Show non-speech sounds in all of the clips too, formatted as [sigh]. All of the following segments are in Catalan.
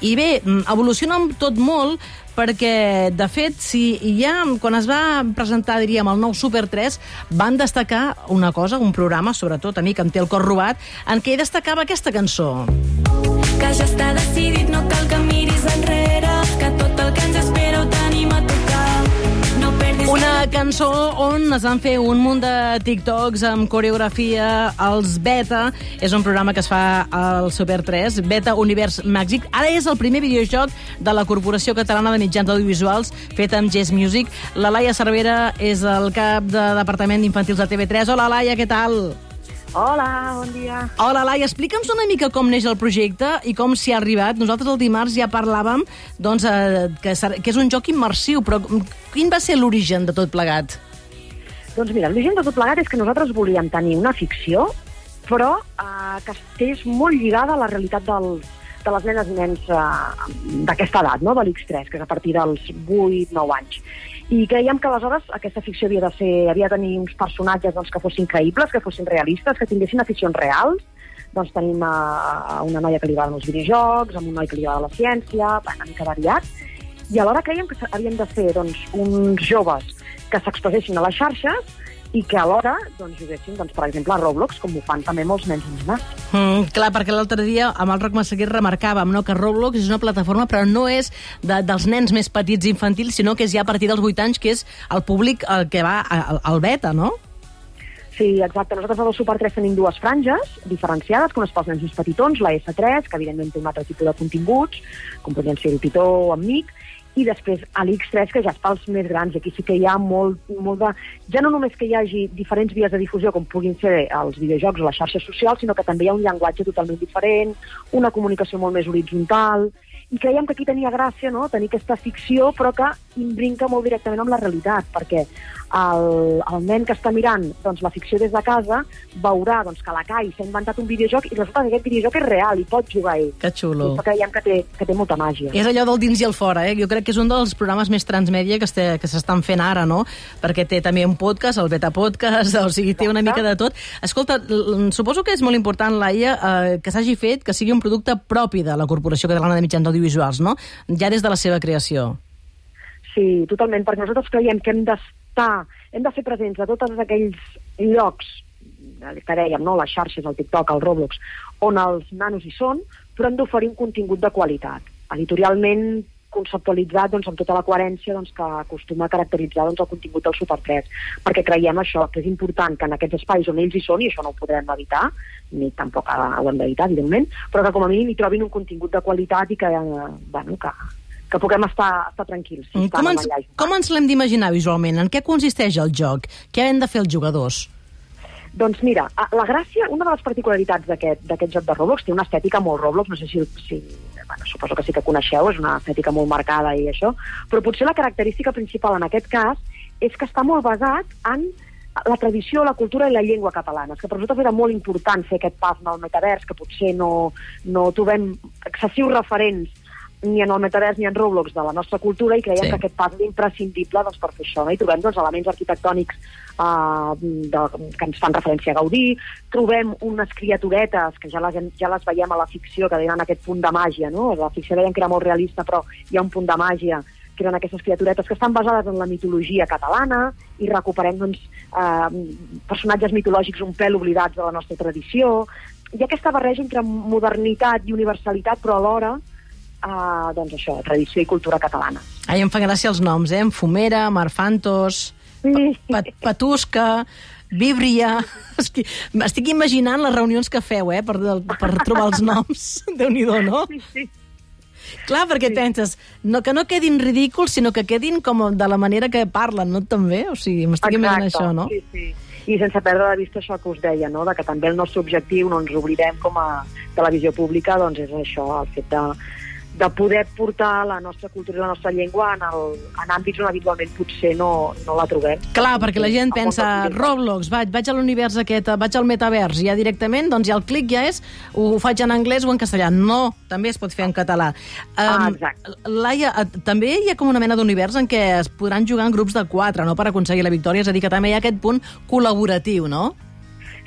I bé, mm, evoluciona tot molt perquè, de fet, si ja quan es va presentar, diríem, el nou Super 3, van destacar una cosa, un programa, sobretot a mi, que em té el cor robat, en què destacava aquesta cançó. Que ja està decidit, no cal que cançó on es van fer un munt de TikToks amb coreografia. Els Beta és un programa que es fa al Super 3, Beta Univers Màgic. Ara és el primer videojoc de la Corporació Catalana de Mitjans Audiovisuals fet amb Jazz Music. La Laia Cervera és el cap de Departament d'Infantils de TV3. Hola, Laia, què tal? Hola, bon dia. Hola, Laia, explica'ns una mica com neix el projecte i com s'hi ha arribat. Nosaltres el dimarts ja parlàvem doncs, eh, que, que és un joc immersiu, però quin va ser l'origen de tot plegat? Doncs mira, l'origen de tot plegat és que nosaltres volíem tenir una ficció, però eh, que estigués molt lligada a la realitat dels, de les nenes i nens eh, d'aquesta edat, no? de l'X3, que és a partir dels 8-9 anys. I creiem que aleshores aquesta ficció havia de, ser, havia de tenir uns personatges doncs, que fossin creïbles, que fossin realistes, que tinguessin aficions reals. Doncs tenim a, a una noia que li agraden els videojocs, amb un noi que li agrada la ciència, una mica variat. I alhora creiem que havíem de fer doncs, uns joves que s'expressessin a les xarxes i que alhora doncs, juguessin, doncs, per exemple, a Roblox, com ho fan també molts nens i nenes. Mm, clar, perquè l'altre dia amb el Roc Massaguer remarcàvem no, que Roblox és una plataforma però no és de, dels nens més petits infantils, sinó que és ja a partir dels 8 anys, que és el públic el que va al, al beta, no? Sí, exacte. Nosaltres al Super 3 tenim dues franges diferenciades, que unes pels nens més petitons, la S3, que evidentment té un altre tipus de continguts, com podrien ser el Pitó o Amic, i després a l'X3, que ja és pels més grans, aquí sí que hi ha molt, molt de... Ja no només que hi hagi diferents vies de difusió, com puguin ser els videojocs o les xarxes socials, sinó que també hi ha un llenguatge totalment diferent, una comunicació molt més horitzontal, i creiem que aquí tenia gràcia no? tenir aquesta ficció, però que imbrinca molt directament amb la realitat, perquè el, el nen que està mirant doncs, la ficció des de casa veurà doncs, que la CAI s'ha inventat un videojoc i resulta que aquest videojoc és real i pot jugar ell. Que xulo. I creiem que té, que té molta màgia. És allò del dins i el fora, eh? Jo crec que és un dels programes més transmèdia que este- que s'estan fent ara, no? Perquè té també un podcast, el Beta Podcast, o sigui, té una mica de tot. Escolta, suposo que és molt important, Laia, eh, que s'hagi fet que sigui un producte propi de la Corporació Catalana de Mitjans Audiovisuals, no? Ja des de la seva creació. Sí, totalment, perquè nosaltres creiem que hem d'estar, hem de ser presents a tots aquells llocs eh, que dèiem, no? les xarxes, el TikTok, el Roblox, on els nanos hi són, però hem d'oferir un contingut de qualitat, editorialment conceptualitzat doncs, amb tota la coherència doncs, que acostuma a caracteritzar doncs, el contingut del Super 3, perquè creiem això, que és important que en aquests espais on ells hi són, i això no ho podrem evitar, ni tampoc ho hem d'evitar, evidentment, però que com a mínim hi trobin un contingut de qualitat i que, eh, bueno, que, que puguem estar, estar tranquils. Si Com ens, com ens l'hem d'imaginar visualment? En què consisteix el joc? Què han de fer els jugadors? Doncs mira, la gràcia, una de les particularitats d'aquest joc de Roblox té una estètica molt Roblox, no sé si, si bueno, suposo que sí que coneixeu, és una estètica molt marcada i això, però potser la característica principal en aquest cas és que està molt basat en la tradició, la cultura i la llengua catalanes, que per nosaltres era molt important fer aquest pas en el metavers, que potser no, no trobem excessius referents ni en el metavers ni en Roblox de la nostra cultura i creiem sí. que aquest pas és imprescindible doncs, per fer això. No? I trobem doncs, elements arquitectònics de, que ens fan referència a Gaudí, trobem unes criaturetes que ja les, hem- ja les veiem a la ficció, que tenen aquest punt de màgia, no? La ficció deien que era molt realista, però hi ha un punt de màgia que eren aquestes criaturetes que estan basades en la mitologia catalana i recuperem doncs, eh, personatges mitològics un pèl oblidats de la nostra tradició. Hi ha aquesta barreja entre modernitat i universalitat, però alhora eh, doncs això, tradició i cultura catalana. Ai, em fan gràcia els noms, eh? Fumera, Marfantos, Pat Patusca, Víbria... [laughs] Estic, imaginant les reunions que feu, eh? Per, per trobar els noms. [laughs] Déu-n'hi-do, no? Sí, sí. Clar, perquè sí. penses, no, que no quedin ridículs, sinó que quedin com de la manera que parlen, no? També? O sigui, m'estic imaginant això, no? Sí, sí. I sense perdre de vista això que us deia, no? de que també el nostre objectiu, no ens oblidem com a televisió pública, doncs és això, el fet de, de poder portar la nostra cultura i la nostra llengua en, el, en àmbits on habitualment potser no, no la trobem. Clar, perquè la gent pensa. Roblox, vaig, vaig a l'univers aquest, vaig al metavers, ja directament, doncs ja el clic ja és, ho faig en anglès o en castellà. No, també es pot fer en català. Ah, Em, exacte. Laia, també hi ha com una mena d'univers en què es podran jugar en grups de quatre, no?, per aconseguir la victòria, és a dir, que també hi ha aquest punt col·laboratiu, no?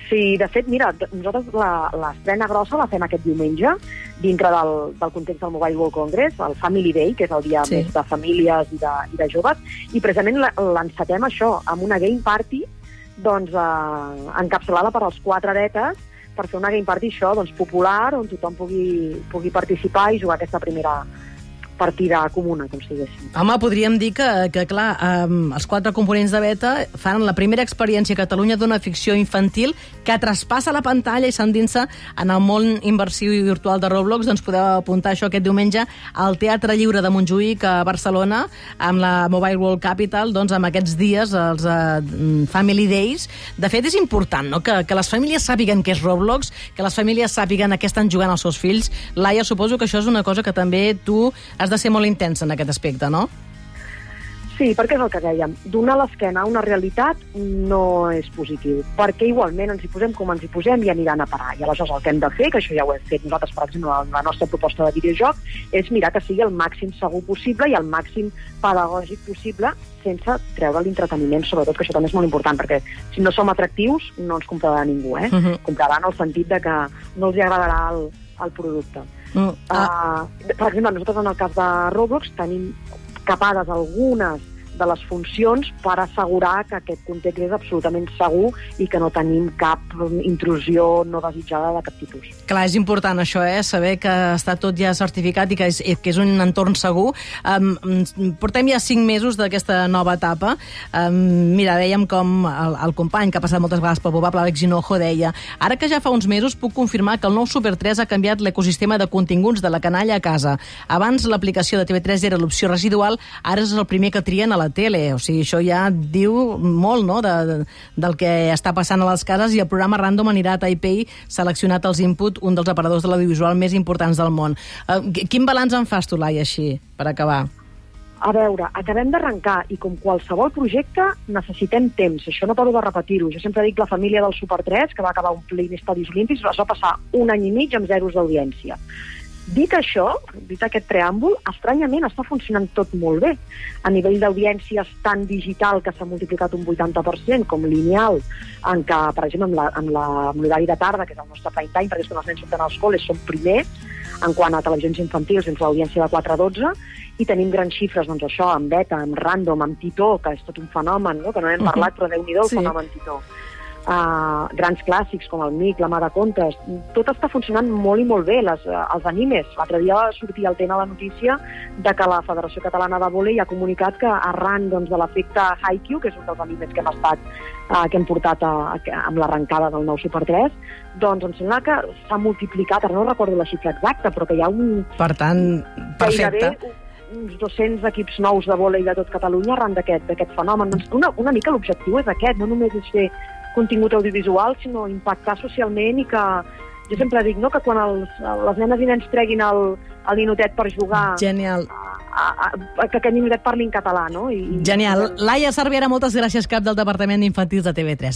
Sí, de fet, mira, nosaltres la- l'estrena grossa la fem aquest diumenge dintre del, del context del Mobile World Congress, el Family Day, que és el dia Sí. més de famílies i de, i de joves, i precisament l'encetem això, amb una game party doncs, eh, encapçalada per als quatre heretes per fer una game party això, doncs, popular, on tothom pugui, pugui participar i jugar aquesta primera partida comuna, com si diguéssim. Home, podríem dir que, que clar, um, els quatre components de beta fan la primera experiència a Catalunya d'una ficció infantil que traspassa la pantalla i s'endinsa en el món immersiu i virtual de Roblox. Doncs podeu apuntar això aquest diumenge al Teatre Lliure de Montjuïc a Barcelona amb la Mobile World Capital, doncs amb aquests dies, els uh, Family Days. De fet, és important no? que, que les famílies sàpiguen què és Roblox, que les famílies sàpiguen a què estan jugant els seus fills. Laia, suposo que això és una cosa que també tu has de ser molt intensa en aquest aspecte, no? Sí, perquè és el que dèiem. Donar l'esquena a una realitat no és positiu, perquè igualment ens hi posem com ens hi posem i aniran a parar. I aleshores el que hem de fer, que això ja ho hem fet nosaltres, per exemple, en la nostra proposta de videojoc, és mirar que sigui el màxim segur possible i el màxim pedagògic possible sense treure l'entreteniment, sobretot, que això també és molt important, perquè si no som atractius no ens comprarà ningú, eh? Mhm. Comprarà en el sentit de que no els agradarà el, el producte. Mm, ah, Uh, per exemple, nosaltres en el cas de Roblox tenim capades algunes de les funcions per assegurar que aquest context és absolutament segur i que no tenim cap intrusió no desitjada de cap tipus. clar, és important això, eh? Saber que està tot ja certificat i que és, que és un entorn segur. Um, portem ja cinc mesos d'aquesta nova etapa. Um, mira, dèiem com el, el company que ha passat moltes vegades pel Pobable, Àlex Hinojo, deia ara que ja fa uns mesos puc confirmar que el nou Super 3 ha canviat l'ecosistema de continguts de la canalla a casa. Abans l'aplicació de TV3 era l'opció residual, ara és el primer que trien a la tele. O sigui, això ja diu molt no? de, de, del que està passant a les cases i el programa Random anirà a Taipei seleccionat els input, un dels aparadors de l'audiovisual més importants del món. Uh, quin balanç en fas tu, Laia, així, per acabar? A veure, acabem d'arrencar i com qualsevol projecte necessitem temps. Això no paro de repetir-ho. Jo sempre dic la família del Super 3, que va acabar omplint estadis olímpics, es va passar un any i mig amb zeros d'audiència. Dit això, dit aquest preàmbul, estranyament està funcionant tot molt bé. A nivell d'audiències tant digital, que s'ha multiplicat un 80%, com lineal, en què, per exemple, amb la- amb la- amb l'horari de tarda, que és el nostre prime time, perquè és quan els nens surten als col·les, som primers, en quant a televisions infantils, entre l'audiència de 4 a 12, i tenim grans xifres, doncs això, amb Beta, amb Random, amb Titó, que és tot un fenomen, no? que no n'hem Mhm. parlat, però déu nhi el Sí. fenomen Titó. Uh, grans clàssics com el Mic, la Mà de Contes, tot està funcionant molt i molt bé, les, uh, els animes. L'altre dia va sortir al tema la notícia de que la Federació Catalana de Vòlei ha comunicat que arran doncs, de l'efecte Haikyuu, que és un dels animes que hem estat uh, que hem portat a, a, amb l'arrencada del nou Super 3, doncs em sembla que s'ha multiplicat, ara no recordo la xifra exacta, però que hi ha un, Per tant, perfecte. gairebé uns 200 equips nous de vòlei de tot Catalunya arran d'aquest d'aquest fenomen. Doncs una, una mica l'objectiu és aquest, no només és fer contingut audiovisual, sinó impactar socialment i que jo sempre dic no, que quan els, les nenes i nens treguin el, el ninotet per jugar, Genial. a, a, que aquest ninotet parli en català, no? I, Genial. Laia Cervera, moltes gràcies, cap del Departament d'Infantils de TV3.